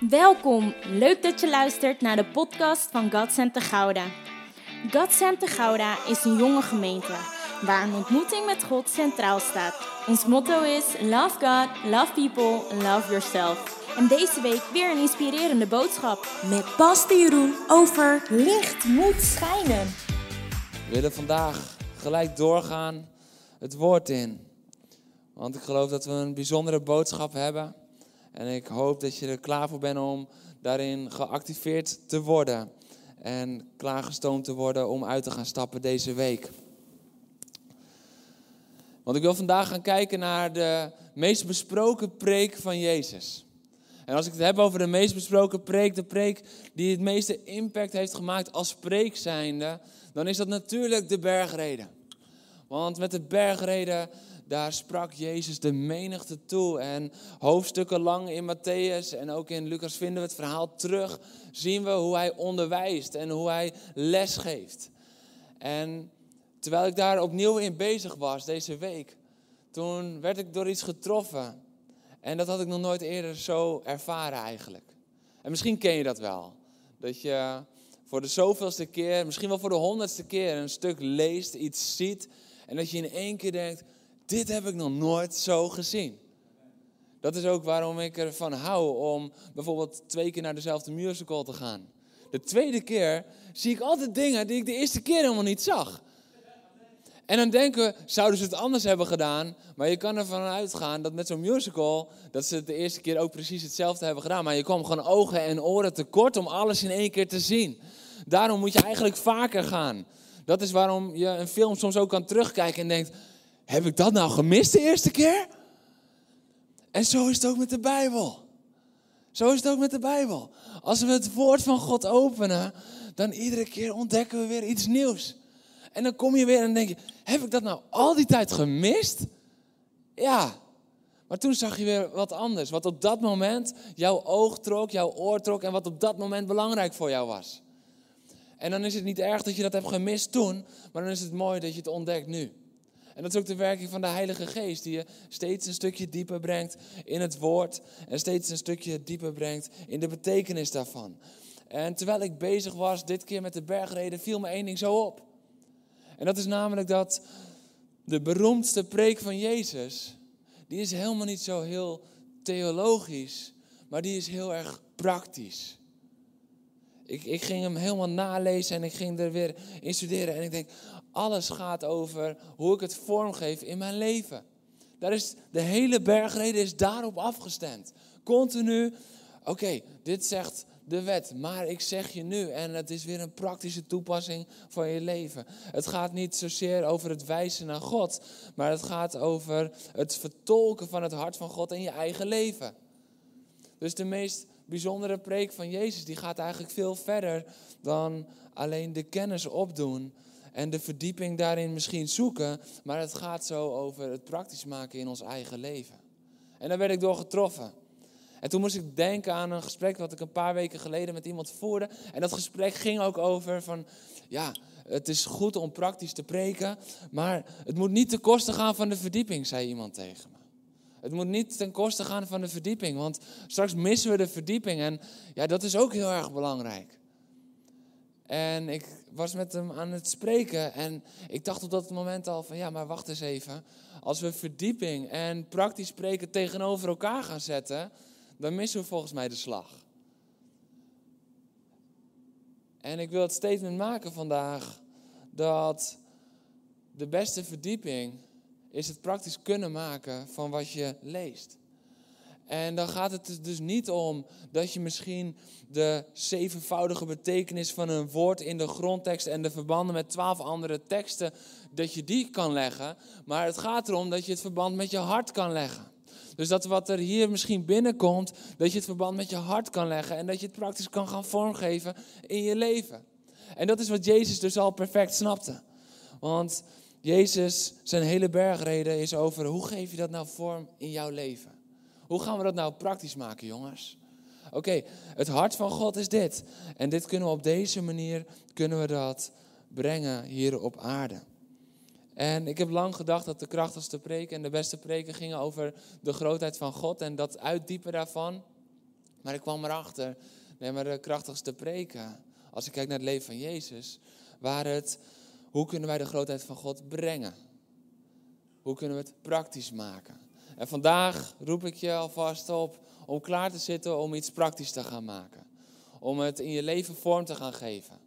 Welkom, leuk dat je luistert naar de podcast van God Center Gouda. God Center Gouda is een jonge gemeente waar een ontmoeting met God centraal staat. Ons motto is Love God, Love People, Love Yourself. En deze week weer een inspirerende boodschap met Pastor Jeroen over licht moet schijnen. We willen vandaag gelijk doorgaan het woord in. Want ik geloof dat we een bijzondere boodschap hebben. En ik hoop dat je er klaar voor bent om daarin geactiveerd te worden. En klaargestoomd te worden om uit te gaan stappen deze week. Want ik wil vandaag gaan kijken naar de meest besproken preek van Jezus. En als ik het heb over de meest besproken preek, de preek die het meeste impact heeft gemaakt als preek zijnde, dan is dat natuurlijk de bergreden. Want met de bergreden daar sprak Jezus de menigte toe. En hoofdstukken lang in Matthäus en ook in Lucas vinden we het verhaal terug. Zien we hoe hij onderwijst en hoe hij les geeft. En terwijl ik daar opnieuw in bezig was deze week, toen werd ik door iets getroffen. En dat had ik nog nooit eerder zo ervaren eigenlijk. En misschien ken je dat wel. Dat je voor de zoveelste keer, misschien wel voor de honderdste keer, een stuk leest, iets ziet. En dat je in één keer denkt, dit heb ik nog nooit zo gezien. Dat is ook waarom ik ervan hou om bijvoorbeeld twee keer naar dezelfde musical te gaan. De tweede keer zie ik altijd dingen die ik de eerste keer helemaal niet zag. En dan denken we, zouden ze het anders hebben gedaan? Maar je kan ervan uitgaan dat met zo'n musical, dat ze de eerste keer ook precies hetzelfde hebben gedaan. Maar je kwam gewoon ogen en oren tekort om alles in één keer te zien. Daarom moet je eigenlijk vaker gaan. Dat is waarom je een film soms ook kan terugkijken en denkt, heb ik dat nou gemist de eerste keer? En zo is het ook met de Bijbel. Zo is het ook met de Bijbel. Als we het woord van God openen, dan iedere keer ontdekken we weer iets nieuws. En dan kom je weer en denk je, heb ik dat nou al die tijd gemist? Ja. Maar toen zag je weer wat anders. Wat op dat moment jouw oog trok, jouw oor trok en wat op dat moment belangrijk voor jou was. En dan is het niet erg dat je dat hebt gemist toen, maar dan is het mooi dat je het ontdekt nu. En dat is ook de werking van de Heilige Geest, die je steeds een stukje dieper brengt in het woord en steeds een stukje dieper brengt in de betekenis daarvan. En terwijl ik bezig was dit keer met de bergreden, viel me één ding zo op. En dat is namelijk dat de beroemdste preek van Jezus, die is helemaal niet zo heel theologisch, maar die is heel erg praktisch. Ik, ik ging hem helemaal nalezen en ik ging er weer in studeren en ik denk, alles gaat over hoe ik het vormgeef in mijn leven. Daar is, de hele bergreden is daarop afgestemd. Continu, oké, dit zegt de wet, maar ik zeg je nu, en het is weer een praktische toepassing van je leven. Het gaat niet zozeer over het wijzen naar God, maar het gaat over het vertolken van het hart van God in je eigen leven. Dus de meest bijzondere preek van Jezus, die gaat eigenlijk veel verder dan alleen de kennis opdoen en de verdieping daarin misschien zoeken, maar het gaat zo over het praktisch maken in ons eigen leven. En daar werd ik door getroffen. En toen moest ik denken aan een gesprek wat ik een paar weken geleden met iemand voerde. En dat gesprek ging ook over van, ja, het is goed om praktisch te preken, maar het moet niet ten koste gaan van de verdieping, zei iemand tegen me. Het moet niet ten koste gaan van de verdieping, want straks missen we de verdieping en ja, dat is ook heel erg belangrijk. En ik was met hem aan het spreken en ik dacht op dat moment al van ja, maar wacht eens even. Als we verdieping en praktisch spreken tegenover elkaar gaan zetten, dan missen we volgens mij de slag. En ik wil het statement maken vandaag dat de beste verdieping is het praktisch kunnen maken van wat je leest. En dan gaat het dus niet om dat je misschien de zevenvoudige betekenis van een woord in de grondtekst en de verbanden met twaalf andere teksten, dat je die kan leggen. Maar het gaat erom dat je het verband met je hart kan leggen. Dus dat wat er hier misschien binnenkomt, dat je het verband met je hart kan leggen en dat je het praktisch kan gaan vormgeven in je leven. En dat is wat Jezus dus al perfect snapte. Want Jezus, zijn hele bergreden is over hoe geef je dat nou vorm in jouw leven. Hoe gaan we dat nou praktisch maken, jongens? Oké, het hart van God is dit. En dit kunnen we op deze manier kunnen we dat brengen hier op aarde. En ik heb lang gedacht dat de krachtigste preken en de beste preken gingen over de grootheid van God en dat uitdiepen daarvan. Maar ik kwam erachter, nee, maar de krachtigste preken, als ik kijk naar het leven van Jezus, waren het, hoe kunnen wij de grootheid van God brengen? Hoe kunnen we het praktisch maken? En vandaag roep ik je alvast op om klaar te zitten om iets praktisch te gaan maken. Om het in je leven vorm te gaan geven.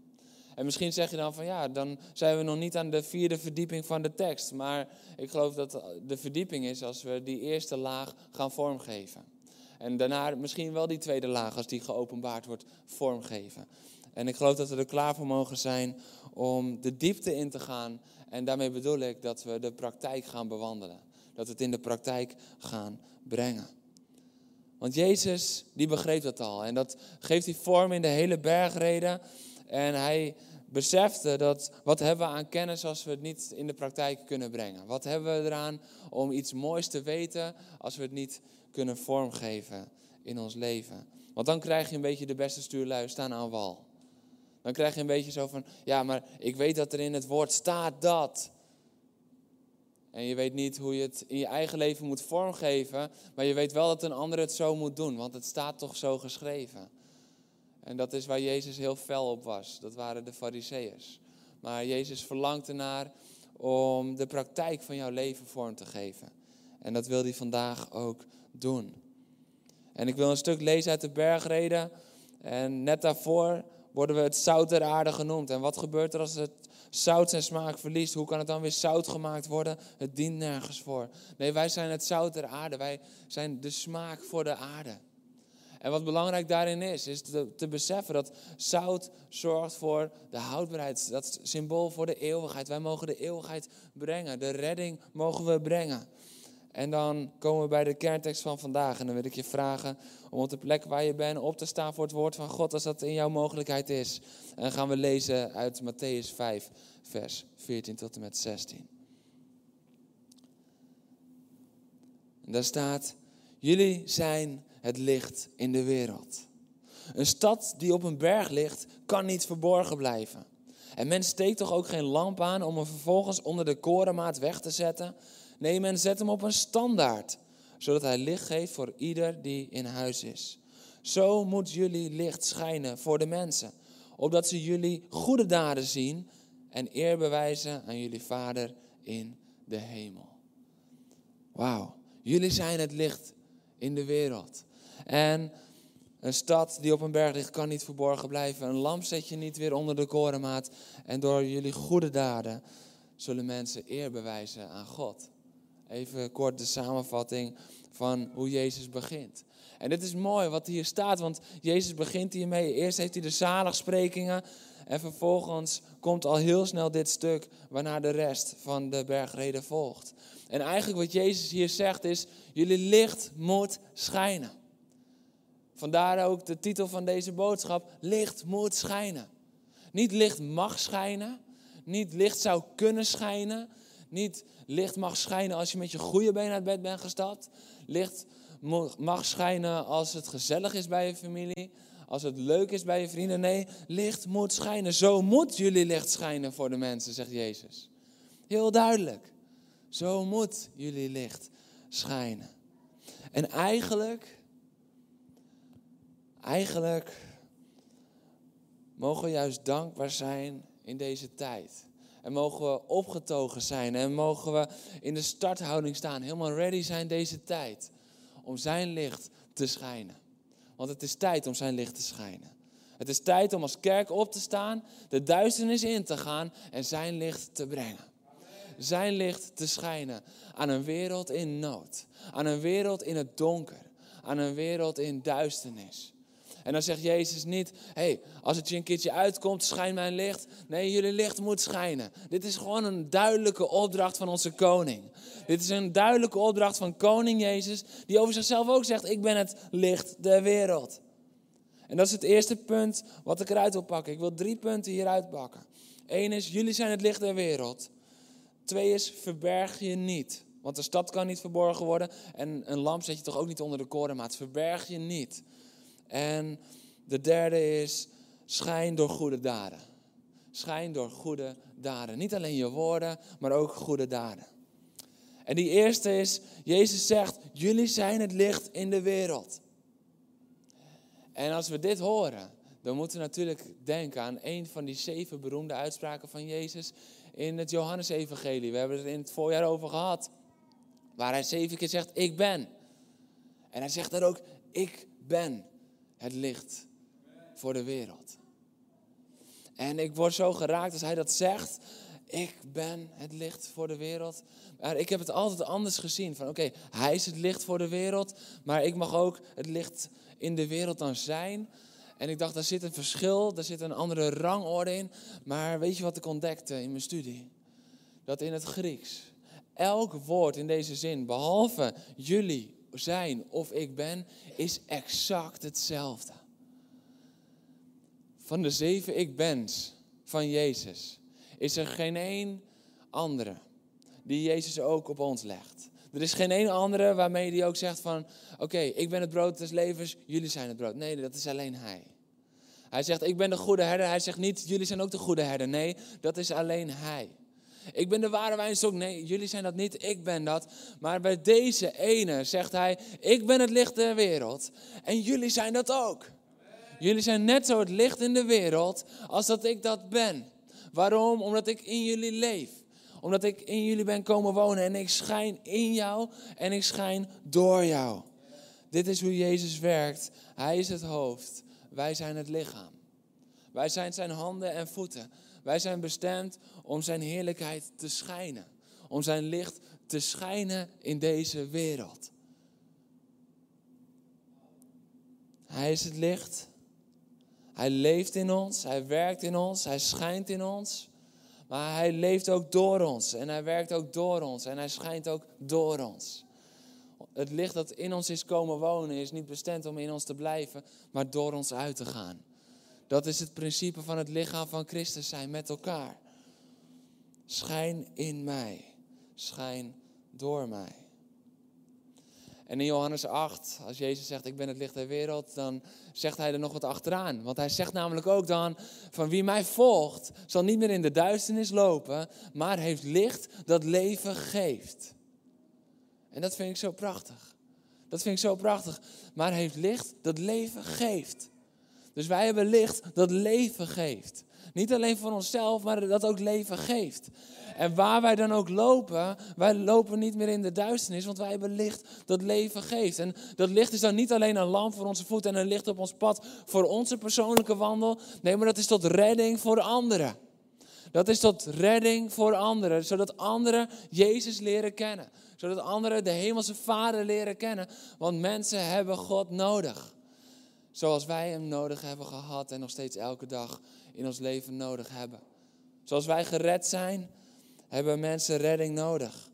En misschien zeg je dan van ja, dan zijn we nog niet aan de vierde verdieping van de tekst. Maar ik geloof dat de verdieping is als we die eerste laag gaan vormgeven. En daarna misschien wel die tweede laag, als die geopenbaard wordt, vormgeven. En ik geloof dat we er klaar voor mogen zijn om de diepte in te gaan. En daarmee bedoel ik dat we de praktijk gaan bewandelen. Dat we het in de praktijk gaan brengen. Want Jezus, die begreep dat al. En dat geeft hij vorm in de hele bergreden. En hij besefte dat wat hebben we aan kennis als we het niet in de praktijk kunnen brengen? Wat hebben we eraan om iets moois te weten als we het niet kunnen vormgeven in ons leven? Want dan krijg je een beetje de beste stuurlui staan aan wal. Dan krijg je een beetje zo van, ja, maar ik weet dat er in het woord staat dat. En je weet niet hoe je het in je eigen leven moet vormgeven, maar je weet wel dat een ander het zo moet doen, want het staat toch zo geschreven. En dat is waar Jezus heel fel op was. Dat waren de Fariseërs. Maar Jezus verlangt ernaar om de praktijk van jouw leven vorm te geven. En dat wil hij vandaag ook doen. En ik wil een stuk lezen uit de bergreden. En net daarvoor worden we het zout der aarde genoemd. En wat gebeurt er als het zout zijn smaak verliest? Hoe kan het dan weer zout gemaakt worden? Het dient nergens voor. Nee, wij zijn het zout der aarde. Wij zijn de smaak voor de aarde. En wat belangrijk daarin is, is te, beseffen dat zout zorgt voor de houdbaarheid. Dat symbool voor de eeuwigheid. Wij mogen de eeuwigheid brengen. De redding mogen we brengen. En dan komen we bij de kerntekst van vandaag. En dan wil ik je vragen om op de plek waar je bent op te staan voor het woord van God, als dat in jouw mogelijkheid is. En dan gaan we lezen uit Matthäus 5, vers 14 tot en met 16. En daar staat, jullie zijn het licht in de wereld. Een stad die op een berg ligt, kan niet verborgen blijven. En men steekt toch ook geen lamp aan om hem vervolgens onder de korenmaat weg te zetten? Nee, men zet hem op een standaard, zodat hij licht geeft voor ieder die in huis is. Zo moet jullie licht schijnen voor de mensen, opdat ze jullie goede daden zien en eer bewijzen aan jullie Vader in de hemel. Wauw, jullie zijn het licht in de wereld. En een stad die op een berg ligt kan niet verborgen blijven. Een lamp zet je niet weer onder de korenmaat. En door jullie goede daden zullen mensen eer bewijzen aan God. Even kort de samenvatting van hoe Jezus begint. En dit is mooi wat hier staat, want Jezus begint hiermee. Eerst heeft hij de zaligsprekingen en vervolgens komt al heel snel dit stuk waarna de rest van de bergreden volgt. En eigenlijk wat Jezus hier zegt is, jullie licht moet schijnen. Vandaar ook de titel van deze boodschap: Licht moet schijnen. Niet licht mag schijnen, niet licht zou kunnen schijnen, niet licht mag schijnen als je met je goede been uit bed bent gestapt. Licht mag schijnen als het gezellig is bij je familie, als het leuk is bij je vrienden. Nee, licht moet schijnen. Zo moet jullie licht schijnen voor de mensen, zegt Jezus. Heel duidelijk. Zo moet jullie licht schijnen. En eigenlijk Eigenlijk mogen we juist dankbaar zijn in deze tijd. En mogen we opgetogen zijn en mogen we in de starthouding staan, helemaal ready zijn deze tijd om zijn licht te schijnen. Want het is tijd om zijn licht te schijnen. Het is tijd om als kerk op te staan, de duisternis in te gaan en zijn licht te brengen. Zijn licht te schijnen aan een wereld in nood, aan een wereld in het donker, aan een wereld in duisternis. En dan zegt Jezus niet, hey, als het je een keertje uitkomt, schijn mijn licht. Nee, jullie licht moet schijnen. Dit is gewoon een duidelijke opdracht van onze koning. Dit is een duidelijke opdracht van koning Jezus, die over zichzelf ook zegt, ik ben het licht der wereld. En dat is het eerste punt wat ik eruit wil pakken. Ik wil drie punten hieruit pakken. Eén is, jullie zijn het licht der wereld. Twee is, verberg je niet. Want de stad kan niet verborgen worden. En een lamp zet je toch ook niet onder de korenmaat. Verberg je niet. En de derde is schijn door goede daden. Schijn door goede daden. Niet alleen je woorden, maar ook goede daden. En die eerste is, Jezus zegt, jullie zijn het licht in de wereld. En als we dit horen, dan moeten we natuurlijk denken aan een van die zeven beroemde uitspraken van Jezus in het Johannesevangelie. We hebben het in het voorjaar over gehad. Waar hij zeven keer zegt, ik ben. En hij zegt daar ook, ik ben het licht voor de wereld. En ik word zo geraakt als hij dat zegt. Ik ben het licht voor de wereld. Maar ik heb het altijd anders gezien. Van oké, hij is het licht voor de wereld. Maar ik mag ook het licht in de wereld dan zijn. En ik dacht, daar zit een verschil, daar zit een andere rangorde in. Maar weet je wat ik ontdekte in mijn studie? Dat in het Grieks elk woord in deze zin, behalve jullie zijn of ik ben, is exact hetzelfde. Van de zeven ik bens van Jezus is er geen één andere die Jezus ook op ons legt. Er is geen één andere waarmee hij ook zegt van, oké, ik ben het brood des levens, jullie zijn het brood. Nee, dat is alleen hij. Hij zegt, ik ben de goede herder. Hij zegt niet, jullie zijn ook de goede herder. Nee, dat is alleen hij. Ik ben de ware wijnstok. Nee, jullie zijn dat niet, ik ben dat. Maar bij deze ene zegt hij, ik ben het licht der wereld. En jullie zijn dat ook. Jullie zijn net zo het licht in de wereld als dat ik dat ben. Waarom? Omdat ik in jullie leef. Omdat ik in jullie ben komen wonen en ik schijn in jou en ik schijn door jou. Dit is hoe Jezus werkt. Hij is het hoofd. Wij zijn het lichaam. Wij zijn zijn handen en voeten. Wij zijn bestemd om zijn heerlijkheid te schijnen. Om zijn licht te schijnen in deze wereld. Hij is het licht. Hij leeft in ons, hij werkt in ons, hij schijnt in ons. Maar hij leeft ook door ons en hij werkt ook door ons en hij schijnt ook door ons. Het licht dat in ons is komen wonen is niet bestemd om in ons te blijven, maar door ons uit te gaan. Dat is het principe van het lichaam van Christus zijn met elkaar. Schijn in mij, schijn door mij. En in Johannes 8, als Jezus zegt, ik ben het licht der wereld, dan zegt hij er nog wat achteraan. Want hij zegt namelijk ook dan, van wie mij volgt, zal niet meer in de duisternis lopen, maar heeft licht dat leven geeft. En dat vind ik zo prachtig. Dat vind ik zo prachtig. Maar heeft licht dat leven geeft. Dus wij hebben licht dat leven geeft. Niet alleen voor onszelf, maar dat ook leven geeft. En waar wij dan ook lopen, wij lopen niet meer in de duisternis, want wij hebben licht dat leven geeft. En dat licht is dan niet alleen een lamp voor onze voeten en een licht op ons pad voor onze persoonlijke wandel. Nee, maar dat is tot redding voor anderen. Dat is tot redding voor anderen, zodat anderen Jezus leren kennen. Zodat anderen de hemelse Vader leren kennen. Want mensen hebben God nodig. Zoals wij Hem nodig hebben gehad en nog steeds elke dag in ons leven nodig hebben. Zoals wij gered zijn, hebben mensen redding nodig.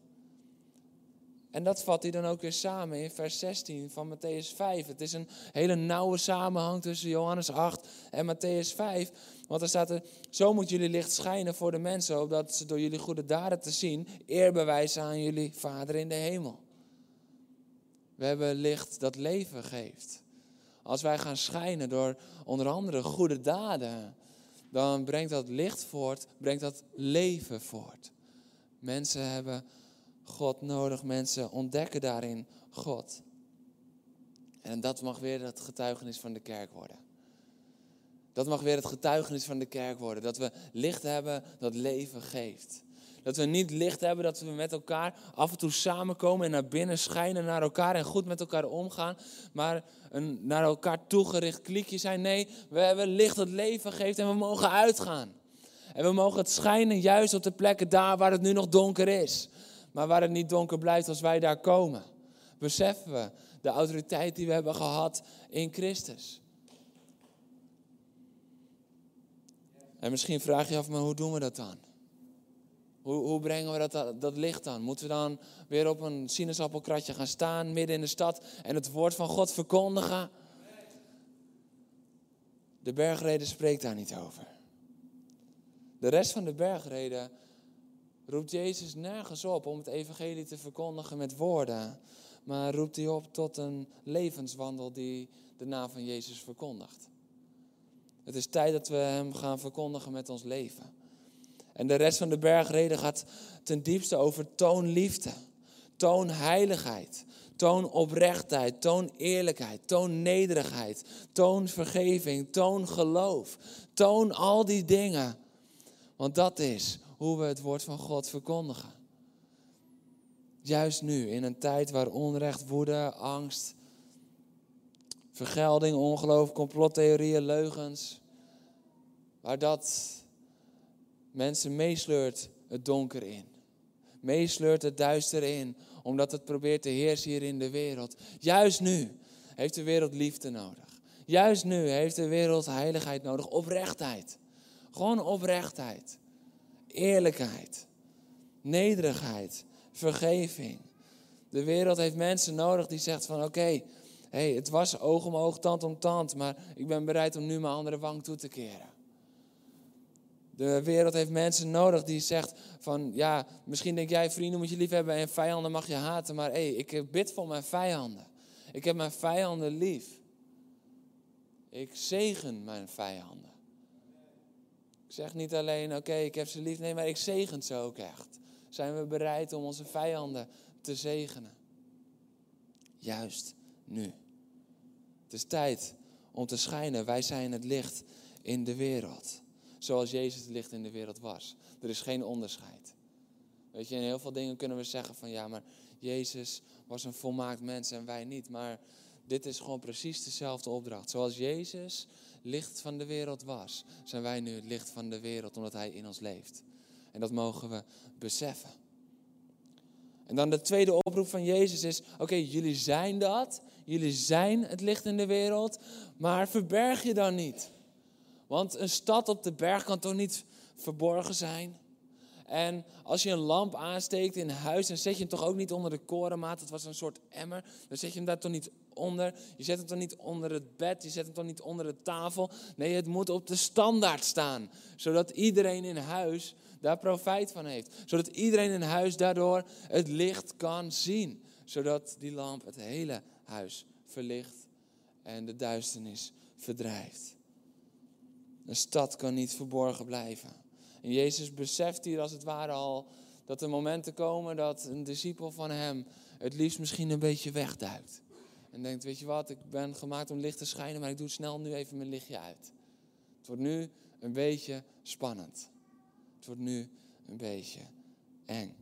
En dat vat hij dan ook weer samen in vers 16 van Matthäus 5. Het is een hele nauwe samenhang tussen Johannes 8 en Matthäus 5. Want er staat er, zo moet jullie licht schijnen voor de mensen, opdat ze door jullie goede daden te zien eer bewijzen aan jullie Vader in de hemel. We hebben licht dat leven geeft. Als wij gaan schijnen door onder andere goede daden, dan brengt dat licht voort, brengt dat leven voort. Mensen hebben God nodig, mensen ontdekken daarin God. En dat mag weer het getuigenis van de kerk worden. Dat mag weer het getuigenis van de kerk worden. Dat we licht hebben dat leven geeft. Dat we niet licht hebben, dat we met elkaar af en toe samenkomen en naar binnen schijnen naar elkaar en goed met elkaar omgaan. Maar een naar elkaar toegericht kliekje zijn. Nee, we hebben licht dat leven geeft en we mogen uitgaan. En we mogen het schijnen juist op de plekken daar waar het nu nog donker is. Maar waar het niet donker blijft als wij daar komen. Beseffen we de autoriteit die we hebben gehad in Christus. En misschien vraag je af, maar hoe doen we dat dan? Hoe, brengen we dat, dat licht dan? Moeten we dan weer op een sinaasappelkratje gaan staan midden in de stad en het woord van God verkondigen? De bergreden spreekt daar niet over. De rest van de bergreden roept Jezus nergens op om het evangelie te verkondigen met woorden, maar roept hij op tot een levenswandel die de naam van Jezus verkondigt. Het is tijd dat we Hem gaan verkondigen met ons leven. En de rest van de bergreden gaat ten diepste over toon liefde. Toon heiligheid. Toon oprechtheid. Toon eerlijkheid. Toon nederigheid. Toon vergeving. Toon geloof. Toon al die dingen. Want dat is hoe we het woord van God verkondigen. Juist nu, in een tijd waar onrecht, woede, angst, vergelding, ongeloof, complottheorieën, leugens, waar dat mensen meesleurt het donker in. Meesleurt het duister in, omdat het probeert te heersen hier in de wereld. Juist nu heeft de wereld liefde nodig. Juist nu heeft de wereld heiligheid nodig, oprechtheid. Gewoon oprechtheid, eerlijkheid, nederigheid, vergeving. De wereld heeft mensen nodig die zegt van oké, hey, het was oog om oog, tand om tand, maar ik ben bereid om nu mijn andere wang toe te keren. De wereld heeft mensen nodig die zegt van ja, misschien denk jij vrienden moet je lief hebben en vijanden mag je haten, maar hé, hey, ik bid voor mijn vijanden. Ik heb mijn vijanden lief. Ik zegen mijn vijanden. Ik zeg niet alleen oké, ik heb ze lief, nee, maar ik zegen ze ook echt. Zijn we bereid om onze vijanden te zegenen? Juist nu. Het is tijd om te schijnen. Wij zijn het licht in de wereld. Zoals Jezus het licht in de wereld was. Er is geen onderscheid. Weet je, in heel veel dingen kunnen we zeggen van ja, maar Jezus was een volmaakt mens en wij niet. Maar dit is gewoon precies dezelfde opdracht. Zoals Jezus licht van de wereld was, zijn wij nu het licht van de wereld omdat Hij in ons leeft. En dat mogen we beseffen. En dan de tweede oproep van Jezus is: oké, jullie zijn dat, jullie zijn het licht in de wereld, maar verberg je dan niet. Want een stad op de berg kan toch niet verborgen zijn? En als je een lamp aansteekt in huis, dan zet je hem toch ook niet onder de korenmaat. Het was een soort emmer. Dan zet je hem daar toch niet onder. Je zet hem toch niet onder het bed. Je zet hem toch niet onder de tafel. Nee, het moet op de standaard staan. Zodat iedereen in huis daar profijt van heeft. Zodat iedereen in huis daardoor het licht kan zien. Zodat die lamp het hele huis verlicht en de duisternis verdrijft. Een stad kan niet verborgen blijven. En Jezus beseft hier als het ware al dat er momenten komen dat een discipel van hem het liefst misschien een beetje wegduikt. En denkt, weet je wat, ik ben gemaakt om licht te schijnen, maar ik doe snel nu even mijn lichtje uit. Het wordt nu een beetje spannend. Het wordt nu een beetje eng.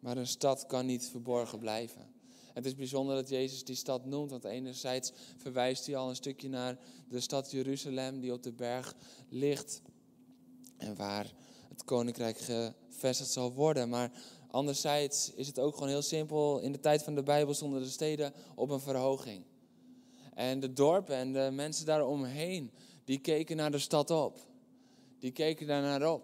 Maar een stad kan niet verborgen blijven. Het is bijzonder dat Jezus die stad noemt, want enerzijds verwijst hij al een stukje naar de stad Jeruzalem die op de berg ligt en waar het koninkrijk gevestigd zal worden. Maar anderzijds is het ook gewoon heel simpel. In de tijd van de Bijbel stonden de steden op een verhoging. En de dorpen en de mensen daaromheen, die keken naar de stad op. Die keken daar naar op.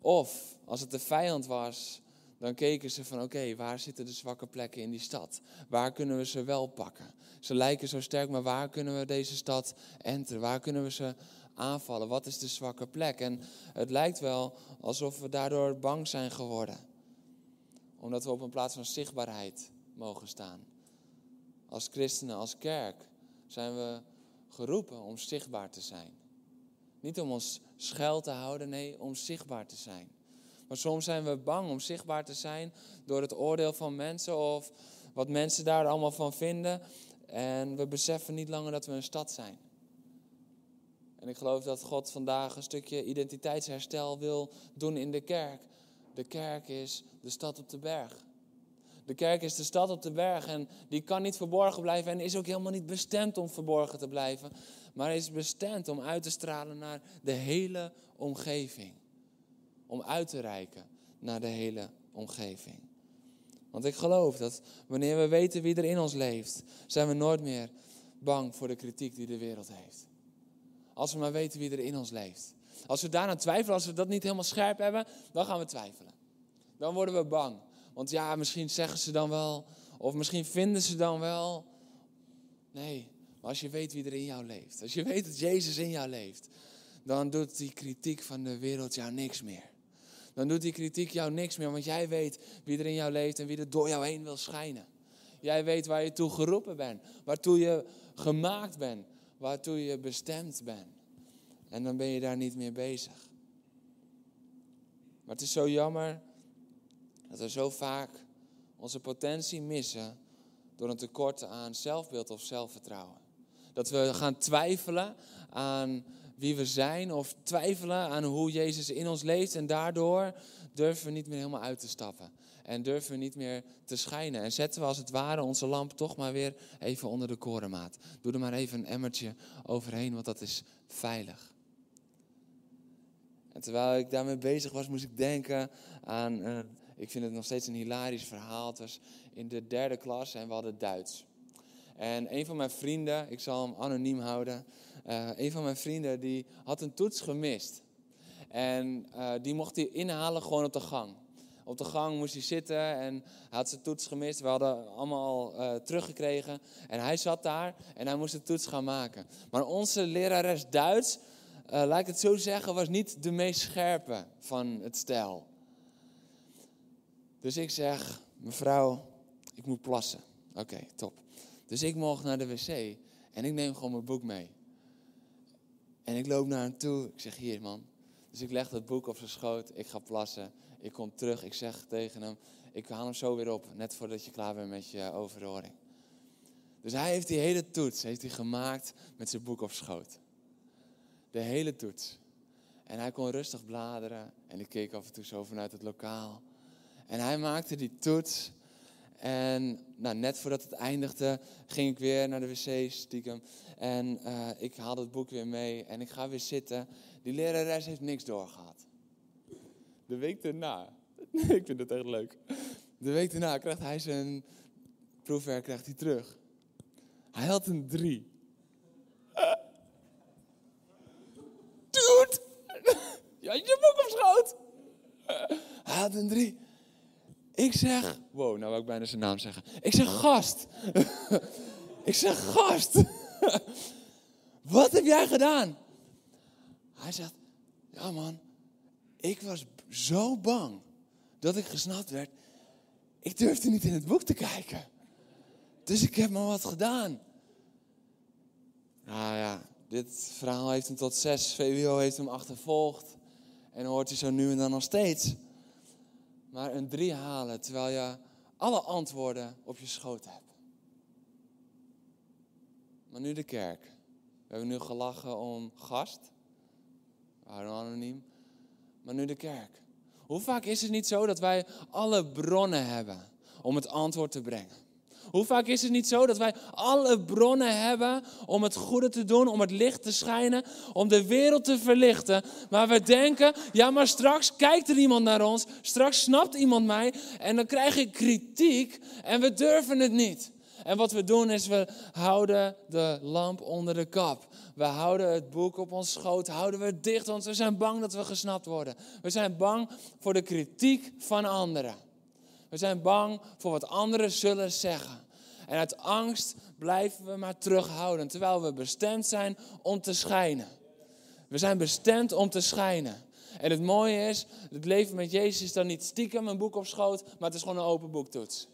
Of als het de vijand was, dan keken ze van oké, waar zitten de zwakke plekken in die stad? Waar kunnen we ze wel pakken? Ze lijken zo sterk, maar waar kunnen we deze stad enteren? Waar kunnen we ze aanvallen? Wat is de zwakke plek? En het lijkt wel alsof we daardoor bang zijn geworden. Omdat we op een plaats van zichtbaarheid mogen staan. Als christenen, als kerk zijn we geroepen om zichtbaar te zijn. Niet om ons schuil te houden, nee, om zichtbaar te zijn. Maar soms zijn we bang om zichtbaar te zijn door het oordeel van mensen of wat mensen daar allemaal van vinden. En we beseffen niet langer dat we een stad zijn. En ik geloof dat God vandaag een stukje identiteitsherstel wil doen in de kerk. De kerk is de stad op de berg. De kerk is de stad op de berg en die kan niet verborgen blijven en is ook helemaal niet bestemd om verborgen te blijven, maar is bestemd om uit te stralen naar de hele omgeving om uit te reiken naar de hele omgeving. Want ik geloof dat wanneer we weten wie er in ons leeft, zijn we nooit meer bang voor de kritiek die de wereld heeft. Als we maar weten wie er in ons leeft. Als we daaraan twijfelen, als we dat niet helemaal scherp hebben, dan gaan we twijfelen. Dan worden we bang. Want ja, misschien zeggen ze dan wel, of misschien vinden ze dan wel. Nee, maar als je weet wie er in jou leeft, als je weet dat Jezus in jou leeft, dan doet die kritiek van de wereld jou niks meer dan doet die kritiek jou niks meer, want jij weet wie er in jou leeft en wie er door jou heen wil schijnen. Jij weet waar je toe geroepen bent, waartoe je gemaakt bent, waartoe je bestemd bent. En dan ben je daar niet meer bezig. Maar het is zo jammer dat er zo vaak onze potentie missen door een tekort aan zelfbeeld of zelfvertrouwen. Dat we gaan twijfelen aan wie we zijn of twijfelen aan hoe Jezus in ons leeft en daardoor durven we niet meer helemaal uit te stappen. En durven we niet meer te schijnen. En zetten we als het ware onze lamp toch maar weer even onder de korenmaat. Doe er maar even een emmertje overheen, want dat is veilig. En terwijl ik daarmee bezig was, moest ik denken aan, uh, ik vind het nog steeds een hilarisch verhaal. Was in de derde klas en we hadden Duits. En een van mijn vrienden, ik zal hem anoniem houden, uh, een van mijn vrienden die had een toets gemist. En uh, die mocht hij inhalen gewoon op de gang. Op de gang moest hij zitten en hij had zijn toets gemist. We hadden allemaal al uh, teruggekregen. En hij zat daar en hij moest de toets gaan maken. Maar onze lerares Duits, laat ik het zo zeggen, was niet de meest scherpe van het stel. Dus ik zeg, mevrouw, ik moet plassen. Oké, top. Dus ik mocht naar de wc en ik neem gewoon mijn boek mee. En ik loop naar hem toe. Ik zeg, hier man. Dus ik leg dat boek op zijn schoot. Ik ga plassen. Ik kom terug. Ik zeg tegen hem, ik haal hem zo weer op. Net voordat je klaar bent met je overhoring. Dus hij heeft die hele toets heeft hij gemaakt met zijn boek op schoot. De hele toets. En hij kon rustig bladeren. En ik keek af en toe zo vanuit het lokaal. En hij maakte die toets. En nou, net voordat het eindigde, ging ik weer naar de wc stiekem. En uh, ik haalde het boek weer mee en ik ga weer zitten. Die lerares heeft niks doorgehad. De week daarna, ik vind het echt leuk. De week daarna krijgt hij zijn proefwerk krijgt hij terug. Hij had een drie. Dude! Je had je boek op schoot. Hij had een drie. Ik zeg, wow, nou wil ik bijna zijn naam zeggen. Ik zeg gast. ik zeg gast. Wat heb jij gedaan? Hij zegt, ja man, ik was zo bang dat ik gesnapt werd. Ik durfde niet in het boek te kijken. Dus ik heb maar wat gedaan. Nou ja, dit verhaal heeft hem tot zes. VWO heeft hem achtervolgd. En hoort hij zo nu en dan nog steeds. Maar een drie halen terwijl je alle antwoorden op je schoot hebt. Maar nu de kerk. We hebben nu gelachen om gast. We anoniem. Maar nu de kerk. Hoe vaak is het niet zo dat wij alle bronnen hebben om het antwoord te brengen? Hoe vaak is het niet zo dat wij alle bronnen hebben om het goede te doen, om het licht te schijnen, om de wereld te verlichten. Maar we denken, ja maar straks kijkt er iemand naar ons, straks snapt iemand mij en dan krijg ik kritiek en we durven het niet. En wat we doen is, we houden de lamp onder de kap. We houden het boek op ons schoot, houden we het dicht, want we zijn bang dat we gesnapt worden. We zijn bang voor de kritiek van anderen. We zijn bang voor wat anderen zullen zeggen. En uit angst blijven we maar terughouden, terwijl we bestemd zijn om te schijnen. We zijn bestemd om te schijnen. En het mooie is, het leven met Jezus is dan niet stiekem een boek op schoot, maar het is gewoon een open boektoets.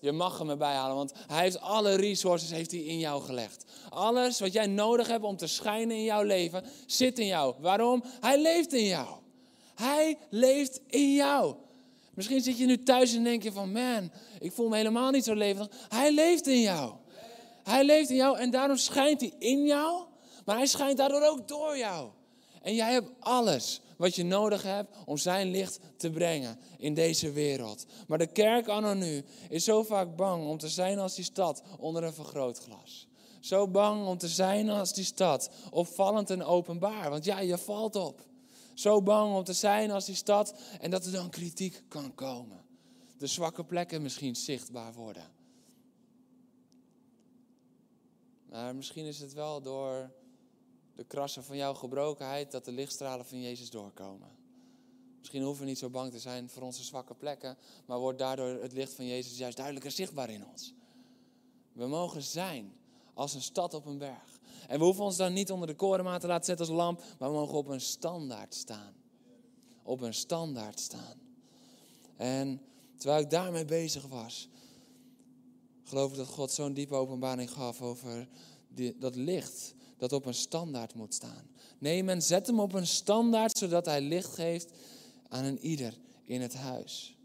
Je mag hem erbij halen, want hij heeft alle resources heeft hij in jou gelegd. Alles wat jij nodig hebt om te schijnen in jouw leven, zit in jou. Waarom? Hij leeft in jou. Hij leeft in jou. Misschien zit je nu thuis en denk je van, man, ik voel me helemaal niet zo levendig. Hij leeft in jou. Hij leeft in jou en daarom schijnt hij in jou, maar hij schijnt daardoor ook door jou. En jij hebt alles wat je nodig hebt om zijn licht te brengen in deze wereld. Maar de kerk anno nu is zo vaak bang om te zijn als die stad onder een vergrootglas. Zo bang om te zijn als die stad, opvallend en openbaar. Want ja, je valt op. Zo bang om te zijn als die stad en dat er dan kritiek kan komen. De zwakke plekken misschien zichtbaar worden. Maar misschien is het wel door de krassen van jouw gebrokenheid dat de lichtstralen van Jezus doorkomen. Misschien hoeven we niet zo bang te zijn voor onze zwakke plekken, maar wordt daardoor het licht van Jezus juist duidelijker zichtbaar in ons. We mogen zijn als een stad op een berg. En we hoeven ons dan niet onder de korenmaat te laten zetten als lamp, maar we mogen op een standaard staan. Op een standaard staan. En terwijl ik daarmee bezig was, geloof ik dat God zo'n diepe openbaring gaf over die, dat licht dat op een standaard moet staan. Nee, men zet hem op een standaard zodat hij licht geeft aan een ieder in het huis.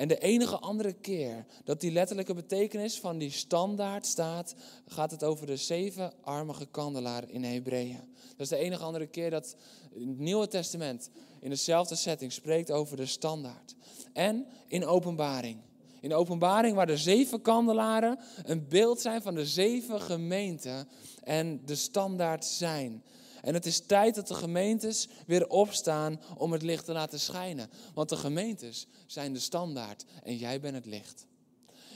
En de enige andere keer dat die letterlijke betekenis van die standaard staat, gaat het over de zevenarmige kandelaar in Hebreeën. Dat is de enige andere keer dat het Nieuwe Testament in dezelfde setting spreekt over de standaard. En in openbaring. In openbaring waar de zeven kandelaren een beeld zijn van de zeven gemeenten en de standaard zijn. En het is tijd dat de gemeentes weer opstaan om het licht te laten schijnen. Want de gemeentes zijn de standaard en jij bent het licht.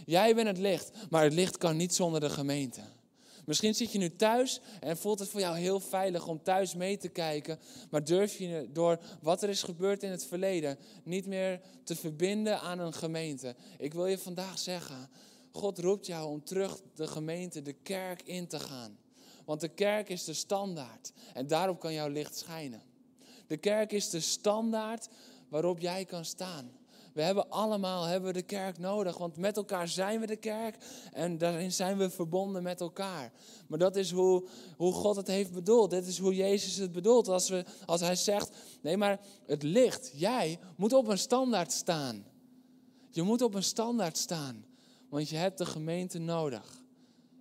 Jij bent het licht, maar het licht kan niet zonder de gemeente. Misschien zit je nu thuis en voelt het voor jou heel veilig om thuis mee te kijken. Maar durf je door wat er is gebeurd in het verleden niet meer te verbinden aan een gemeente. Ik wil je vandaag zeggen, God roept jou om terug de gemeente, de kerk in te gaan. Want de kerk is de standaard en daarop kan jouw licht schijnen. De kerk is de standaard waarop jij kan staan. We hebben allemaal hebben de kerk nodig, want met elkaar zijn we de kerk en daarin zijn we verbonden met elkaar. Maar dat is hoe, hoe God het heeft bedoeld. Dit is hoe Jezus het bedoelt. Als, we, als hij zegt, nee maar het licht, jij moet op een standaard staan. Je moet op een standaard staan, want je hebt de gemeente nodig.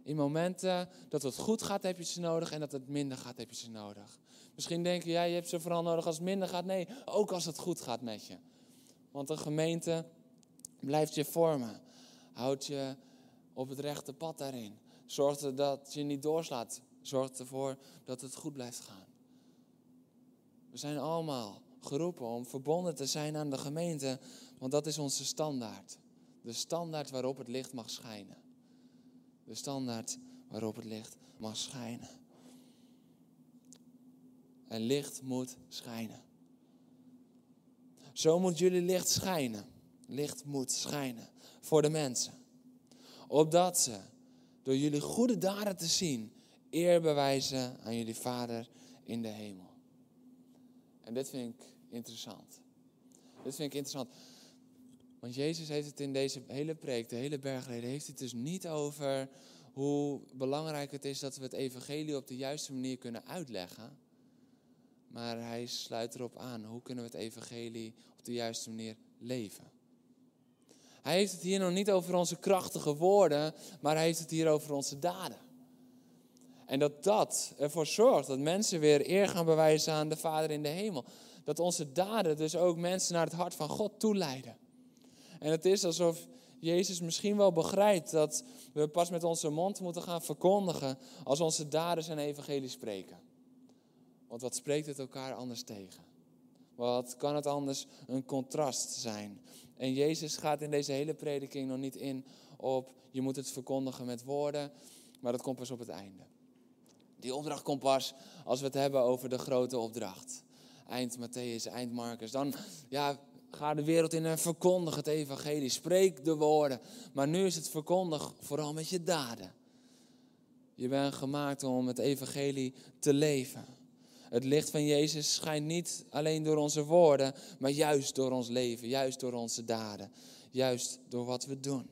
In momenten dat het goed gaat, heb je ze nodig. En dat het minder gaat, heb je ze nodig. Misschien denk je, ja, je hebt ze vooral nodig als het minder gaat. Nee, ook als het goed gaat met je. Want een gemeente blijft je vormen. Houdt je op het rechte pad daarin. Zorgt er dat je niet doorslaat. Zorgt ervoor dat het goed blijft gaan. We zijn allemaal geroepen om verbonden te zijn aan de gemeente. Want dat is onze standaard. De standaard waarop het licht mag schijnen de standaard waarop het licht mag schijnen. En licht moet schijnen. Zo moet jullie licht schijnen. Licht moet schijnen voor de mensen. Opdat ze door jullie goede daden te zien eer bewijzen aan jullie Vader in de hemel. En dit vind ik interessant. Dit vind ik interessant. Want Jezus heeft het in deze hele preek, de hele bergreden, heeft het dus niet over hoe belangrijk het is dat we het evangelie op de juiste manier kunnen uitleggen. Maar hij sluit erop aan, hoe kunnen we het evangelie op de juiste manier leven. Hij heeft het hier nog niet over onze krachtige woorden, maar hij heeft het hier over onze daden. En dat dat ervoor zorgt dat mensen weer eer gaan bewijzen aan de Vader in de hemel. Dat onze daden dus ook mensen naar het hart van God toeleiden. En het is alsof Jezus misschien wel begrijpt dat we pas met onze mond moeten gaan verkondigen als onze daden zijn evangelie spreken. Want wat spreekt het elkaar anders tegen? Wat kan het anders een contrast zijn? En Jezus gaat in deze hele prediking nog niet in op je moet het verkondigen met woorden, maar dat komt pas op het einde. Die opdracht komt pas als we het hebben over de grote opdracht. Eind Matthäus, eind Marcus. Dan, ja, Ga de wereld in en verkondig het evangelie. Spreek de woorden. Maar nu is het verkondig vooral met je daden. Je bent gemaakt om het evangelie te leven. Het licht van Jezus schijnt niet alleen door onze woorden, maar juist door ons leven, juist door onze daden, juist door wat we doen.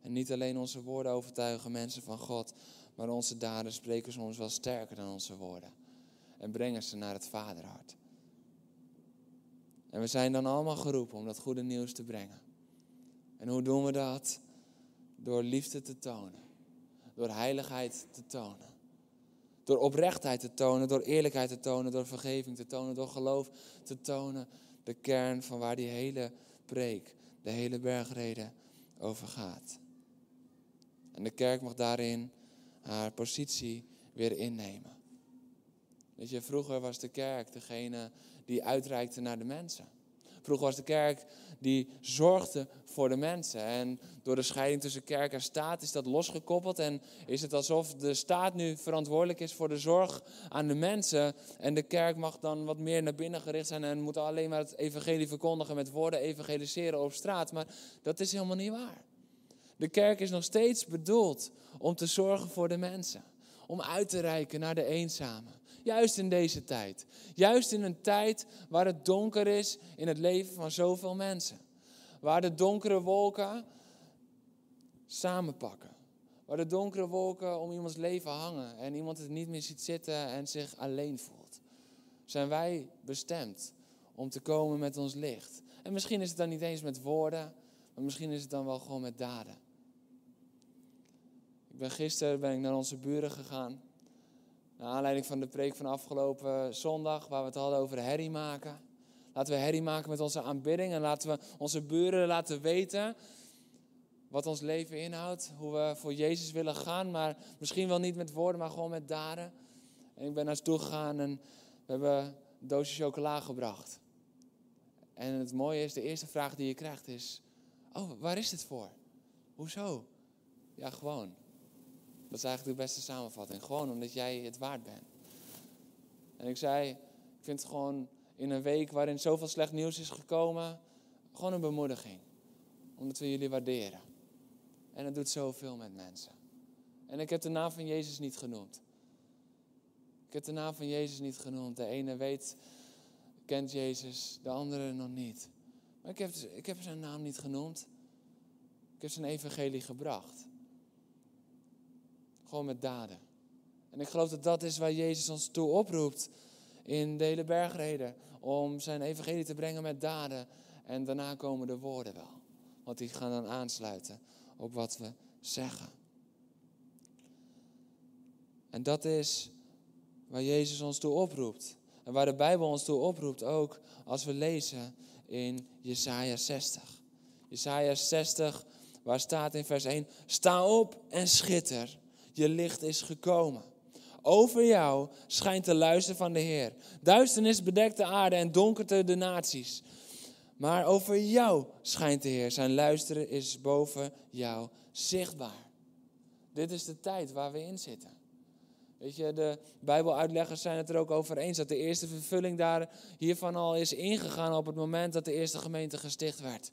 En niet alleen onze woorden overtuigen mensen van God, maar onze daden spreken soms wel sterker dan onze woorden en brengen ze naar het Vaderhart. En we zijn dan allemaal geroepen om dat goede nieuws te brengen. En hoe doen we dat? Door liefde te tonen. Door heiligheid te tonen. Door oprechtheid te tonen, door eerlijkheid te tonen, door vergeving te tonen, door geloof te tonen. De kern van waar die hele preek, de hele bergreden over gaat. En de kerk mag daarin haar positie weer innemen. Weet je, vroeger was de kerk degene die uitreikte naar de mensen. Vroeger was de kerk die zorgde voor de mensen. En door de scheiding tussen kerk en staat is dat losgekoppeld. En is het alsof de staat nu verantwoordelijk is voor de zorg aan de mensen. En de kerk mag dan wat meer naar binnen gericht zijn en moet alleen maar het evangelie verkondigen met woorden evangeliseren op straat. Maar dat is helemaal niet waar. De kerk is nog steeds bedoeld om te zorgen voor de mensen. Om uit te reiken naar de eenzamen. Juist in deze tijd. Juist in een tijd waar het donker is in het leven van zoveel mensen. Waar de donkere wolken samenpakken. Waar de donkere wolken om iemands leven hangen en iemand het niet meer ziet zitten en zich alleen voelt. Zijn wij bestemd om te komen met ons licht. En misschien is het dan niet eens met woorden, Maar misschien is het dan wel gewoon met daden. Ik ben gisteren ben ik naar onze buren gegaan. Naar aanleiding van de preek van afgelopen zondag, waar we het hadden over herrie maken. Laten we herrie maken met onze aanbidding en laten we onze buren laten weten wat ons leven inhoudt. Hoe we voor Jezus willen gaan, maar misschien wel niet met woorden, maar gewoon met daden. En ik ben naar ze toe gegaan en we hebben een doosje chocola gebracht. En het mooie is, de eerste vraag die je krijgt is, oh, waar is dit voor? Hoezo? Ja, gewoon. Dat is eigenlijk de beste samenvatting. Gewoon omdat jij het waard bent. En ik zei, ik vind het gewoon in een week waarin zoveel slecht nieuws is gekomen, gewoon een bemoediging. Omdat we jullie waarderen. En het doet zoveel met mensen. En ik heb de naam van Jezus niet genoemd. Ik heb de naam van Jezus niet genoemd. De ene weet, kent Jezus, de andere nog niet. Maar ik heb, ik heb zijn naam niet genoemd. Ik heb zijn evangelie gebracht. Gewoon met daden. En ik geloof dat dat is waar Jezus ons toe oproept in de hele bergreden. Om zijn evangelie te brengen met daden. En daarna komen de woorden wel. Want die gaan dan aansluiten op wat we zeggen. En dat is waar Jezus ons toe oproept. En waar de Bijbel ons toe oproept ook als we lezen in Jesaja 60. Jesaja 60, waar staat in vers 1, sta op en schitter, je licht is gekomen. Over jou schijnt de luister van de Heer. Duisternis bedekt de aarde en donkerte de naties. Maar over jou schijnt de Heer. Zijn luisteren is boven jou zichtbaar. Dit is de tijd waar we in zitten. Weet je, de Bijbeluitleggers zijn het er ook over eens dat de eerste vervulling daar hiervan al is ingegaan op het moment dat de eerste gemeente gesticht werd.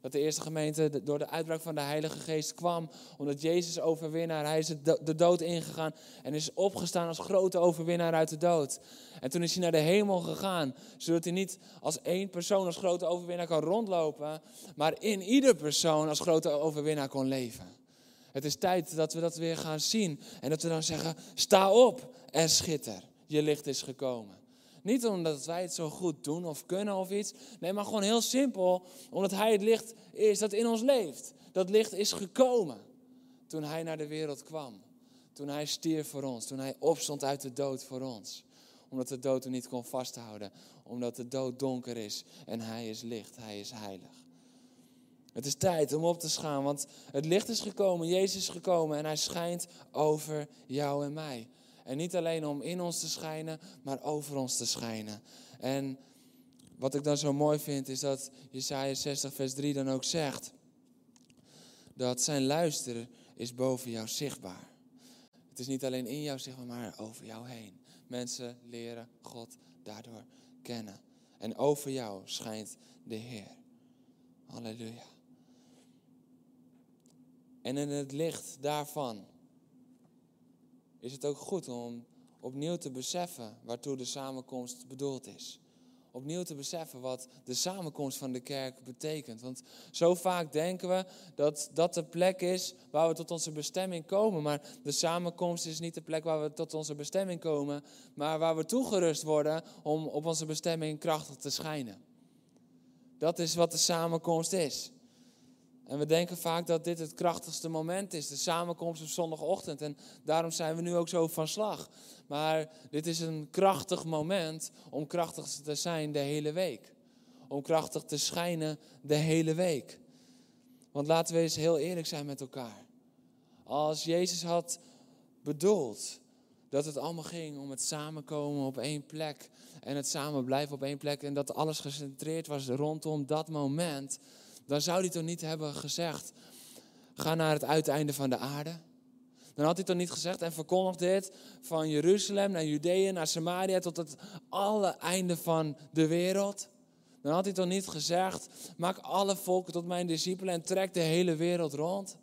Dat de eerste gemeente door de uitbraak van de Heilige Geest kwam, omdat Jezus overwinnaar, hij is de dood ingegaan en is opgestaan als grote overwinnaar uit de dood. En toen is hij naar de hemel gegaan, zodat hij niet als één persoon als grote overwinnaar kan rondlopen, maar in ieder persoon als grote overwinnaar kon leven. Het is tijd dat we dat weer gaan zien en dat we dan zeggen, sta op en schitter, je licht is gekomen. Niet omdat wij het zo goed doen of kunnen of iets. Nee, maar gewoon heel simpel. Omdat Hij het licht is dat in ons leeft. Dat licht is gekomen toen Hij naar de wereld kwam. Toen Hij stierf voor ons. Toen Hij opstond uit de dood voor ons. Omdat de dood hem niet kon vasthouden. Omdat de dood donker is en Hij is licht. Hij is heilig. Het is tijd om op te schaam, want het licht is gekomen, Jezus is gekomen en Hij schijnt over jou en mij. En niet alleen om in ons te schijnen, maar over ons te schijnen. En wat ik dan zo mooi vind, is dat Jesaja 60, vers 3 dan ook zegt: dat zijn luisteren is boven jou zichtbaar. Het is niet alleen in jou zichtbaar, maar over jou heen. Mensen leren God daardoor kennen. En over jou schijnt de Heer. Halleluja. En in het licht daarvan is het ook goed om opnieuw te beseffen waartoe de samenkomst bedoeld is. Opnieuw te beseffen wat de samenkomst van de kerk betekent. Want zo vaak denken we dat dat de plek is waar we tot onze bestemming komen. Maar de samenkomst is niet de plek waar we tot onze bestemming komen, maar waar we toegerust worden om op onze bestemming krachtig te schijnen. Dat is wat de samenkomst is. En we denken vaak dat dit het krachtigste moment is, de samenkomst op zondagochtend. En daarom zijn we nu ook zo van slag. Maar dit is een krachtig moment om krachtig te zijn de hele week. Om krachtig te schijnen de hele week. Want laten we eens heel eerlijk zijn met elkaar. Als Jezus had bedoeld dat het allemaal ging om het samenkomen op één plek en het samen blijven op één plek en dat alles gecentreerd was rondom dat moment, dan zou hij toch niet hebben gezegd: ga naar het uiteinde van de aarde. Dan had hij toch niet gezegd en verkondig dit van Jeruzalem naar Judea, naar Samaria tot het alle einde van de wereld. Dan had hij toch niet gezegd: maak alle volken tot mijn discipelen en trek de hele wereld rond.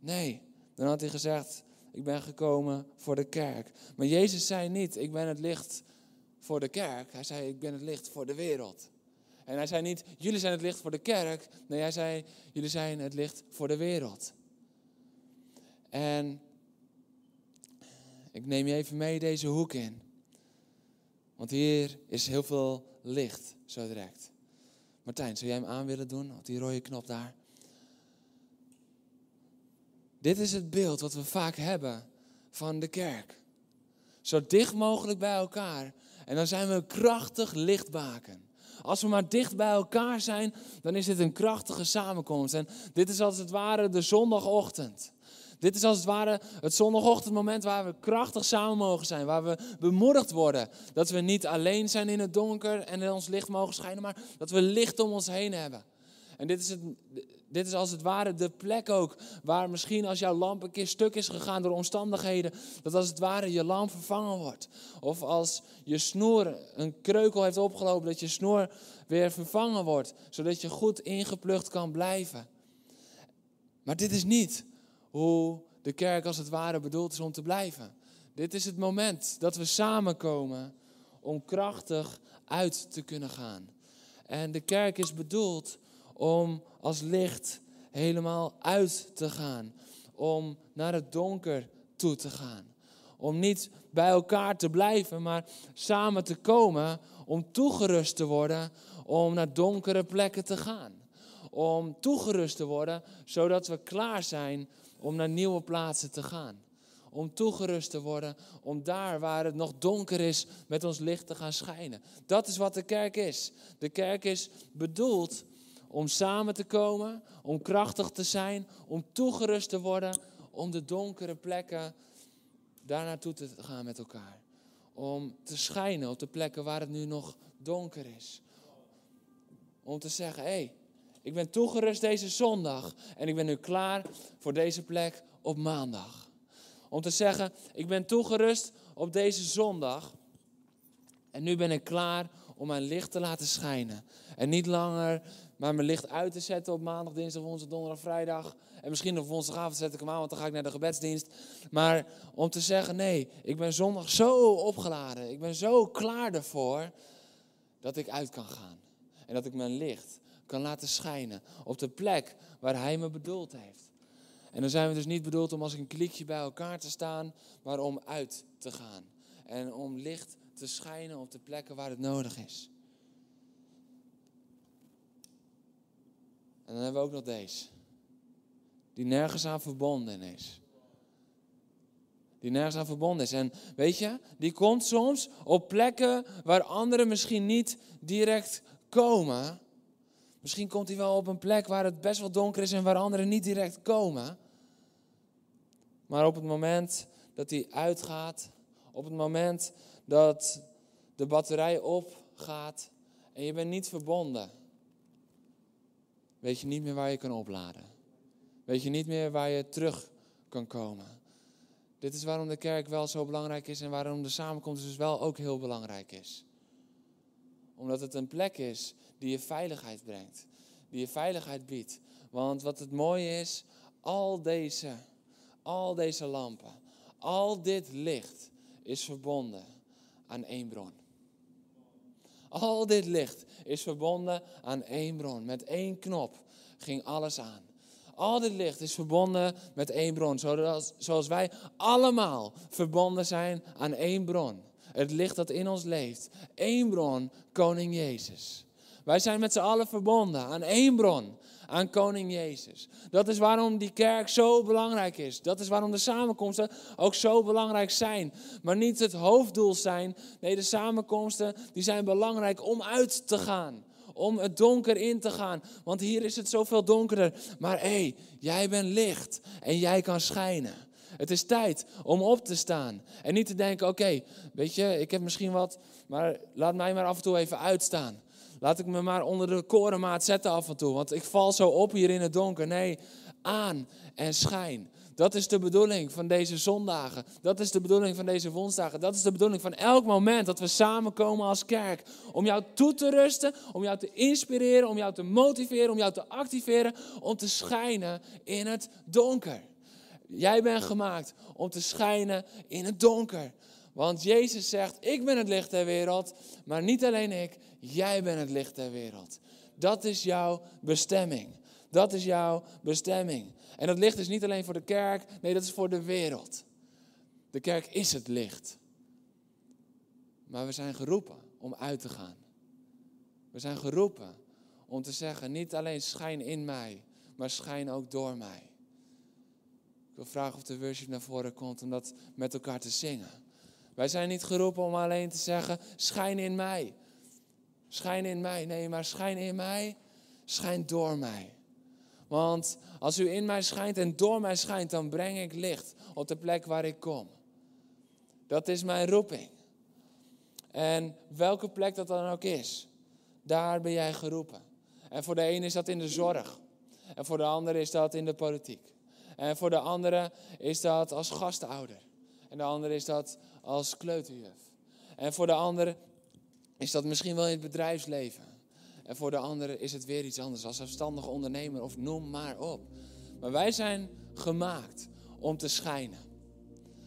Nee, dan had hij gezegd: ik ben gekomen voor de kerk. Maar Jezus zei niet: ik ben het licht voor de kerk. Hij zei: ik ben het licht voor de wereld. En hij zei niet, jullie zijn het licht voor de kerk. Nee, hij zei, jullie zijn het licht voor de wereld. En ik neem je even mee deze hoek in. Want hier is heel veel licht, zo direct. Martijn, zou jij hem aan willen doen op die rode knop daar? Dit is het beeld wat we vaak hebben van de kerk. Zo dicht mogelijk bij elkaar. En dan zijn we een krachtig lichtbaken. Als we maar dicht bij elkaar zijn, dan is dit een krachtige samenkomst. En dit is als het ware de zondagochtend. Dit is als het ware het zondagochtendmoment waar we krachtig samen mogen zijn. Waar we bemoedigd worden. Dat we niet alleen zijn in het donker en in ons licht mogen schijnen, maar dat we licht om ons heen hebben. En dit is, het, dit is als het ware de plek ook waar misschien als jouw lamp een keer stuk is gegaan door omstandigheden, dat als het ware je lamp vervangen wordt. Of als je snoer een kreukel heeft opgelopen, dat je snoer weer vervangen wordt, zodat je goed ingeplucht kan blijven. Maar dit is niet hoe de kerk als het ware bedoeld is om te blijven. Dit is het moment dat we samenkomen om krachtig uit te kunnen gaan. En de kerk is bedoeld om als licht helemaal uit te gaan. Om naar het donker toe te gaan. Om niet bij elkaar te blijven, maar samen te komen om toegerust te worden om naar donkere plekken te gaan. Om toegerust te worden zodat we klaar zijn om naar nieuwe plaatsen te gaan. Om toegerust te worden, om daar waar het nog donker is, met ons licht te gaan schijnen. Dat is wat de kerk is. De kerk is bedoeld om samen te komen, om krachtig te zijn, om toegerust te worden, om de donkere plekken daar naartoe te gaan met elkaar. Om te schijnen op de plekken waar het nu nog donker is. Om te zeggen, hé, hey, ik ben toegerust deze zondag en ik ben nu klaar voor deze plek op maandag. Om te zeggen, ik ben toegerust op deze zondag en nu ben ik klaar om mijn licht te laten schijnen. En niet langer maar mijn licht uit te zetten op maandag, dinsdag, woensdag, donderdag, vrijdag. En misschien op woensdagavond zet ik hem aan, want dan ga ik naar de gebedsdienst. Maar om te zeggen, nee, ik ben zondag zo opgeladen. Ik ben zo klaar ervoor dat ik uit kan gaan. En dat ik mijn licht kan laten schijnen op de plek waar hij me bedoeld heeft. En dan zijn we dus niet bedoeld om als een klikje bij elkaar te staan, maar om uit te gaan. En om licht te schijnen op de plekken waar het nodig is. En dan hebben we ook nog deze. Die nergens aan verbonden is. Die nergens aan verbonden is. En weet je, die komt soms op plekken waar anderen misschien niet direct komen. Misschien komt hij wel op een plek waar het best wel donker is en waar anderen niet direct komen. Maar op het moment dat hij uitgaat, op het moment dat de batterij opgaat en je bent niet verbonden, weet je niet meer waar je kan opladen. Weet je niet meer waar je terug kan komen. Dit is waarom de kerk wel zo belangrijk is en waarom de samenkomst dus wel ook heel belangrijk is. Omdat het een plek is die je veiligheid brengt, die je veiligheid biedt. Want wat het mooie is, al deze, al deze lampen, al dit licht is verbonden aan één bron. Al dit licht is verbonden aan één bron. Met één knop ging alles aan. Al dit licht is verbonden met één bron. Zoals, zoals wij allemaal verbonden zijn aan één bron. Het licht dat in ons leeft. Eén bron, Koning Jezus. Wij zijn met z'n allen verbonden aan één bron aan koning Jezus. Dat is waarom die kerk zo belangrijk is. Dat is waarom de samenkomsten ook zo belangrijk zijn. Maar niet het hoofddoel zijn. Nee, de samenkomsten die zijn belangrijk om uit te gaan. Om het donker in te gaan. Want hier is het zoveel donkerder. Maar hé, hey, jij bent licht en jij kan schijnen. Het is tijd om op te staan. En niet te denken, oké, weet je, ik heb misschien wat, maar laat mij maar af en toe even uitstaan. Laat ik me maar onder de korenmaat zetten af en toe, want ik val zo op hier in het donker. Nee, aan en schijn. Dat is de bedoeling van deze zondagen. Dat is de bedoeling van deze woensdagen. Dat is de bedoeling van elk moment dat we samenkomen als kerk. Om jou toe te rusten, om jou te inspireren, om jou te motiveren, om jou te activeren, om te schijnen in het donker. Jij bent gemaakt om te schijnen in het donker. Want Jezus zegt, ik ben het licht der wereld, maar niet alleen ik, jij bent het licht der wereld. Dat is jouw bestemming. Dat is jouw bestemming. En dat licht is niet alleen voor de kerk, nee, dat is voor de wereld. De kerk is het licht. Maar we zijn geroepen om uit te gaan. We zijn geroepen om te zeggen, niet alleen schijn in mij, maar schijn ook door mij. Ik wil vragen of de worship naar voren komt om dat met elkaar te zingen. Wij zijn niet geroepen om alleen te zeggen, schijn in mij. Schijn in mij. Nee, maar schijn in mij, schijn door mij. Want als u in mij schijnt en door mij schijnt, dan breng ik licht op de plek waar ik kom. Dat is mijn roeping. En welke plek dat dan ook is, daar ben jij geroepen. En voor de ene is dat in de zorg. En voor de andere is dat in de politiek. En voor de andere is dat als gastouder. En de andere is dat als kleuterjuf. En voor de andere is dat misschien wel in het bedrijfsleven. En voor de andere is het weer iets anders, als zelfstandige ondernemer of noem maar op. Maar wij zijn gemaakt om te schijnen.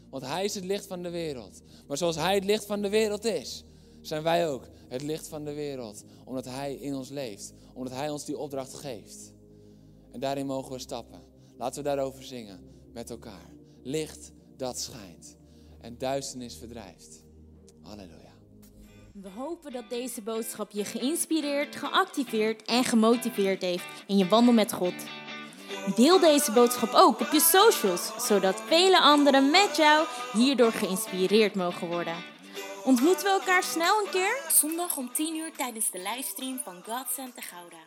Want Hij is het licht van de wereld. Maar zoals Hij het licht van de wereld is, zijn wij ook het licht van de wereld. Omdat Hij in ons leeft. Omdat Hij ons die opdracht geeft. En daarin mogen we stappen. Laten we daarover zingen met elkaar. Licht dat schijnt en duisternis verdrijft. Halleluja. We hopen dat deze boodschap je geïnspireerd, geactiveerd en gemotiveerd heeft in je wandel met God. Deel deze boodschap ook op je socials, zodat vele anderen met jou hierdoor geïnspireerd mogen worden. Ontmoeten we elkaar snel een keer? Zondag om 10 uur tijdens de livestream van God Santa Gouda.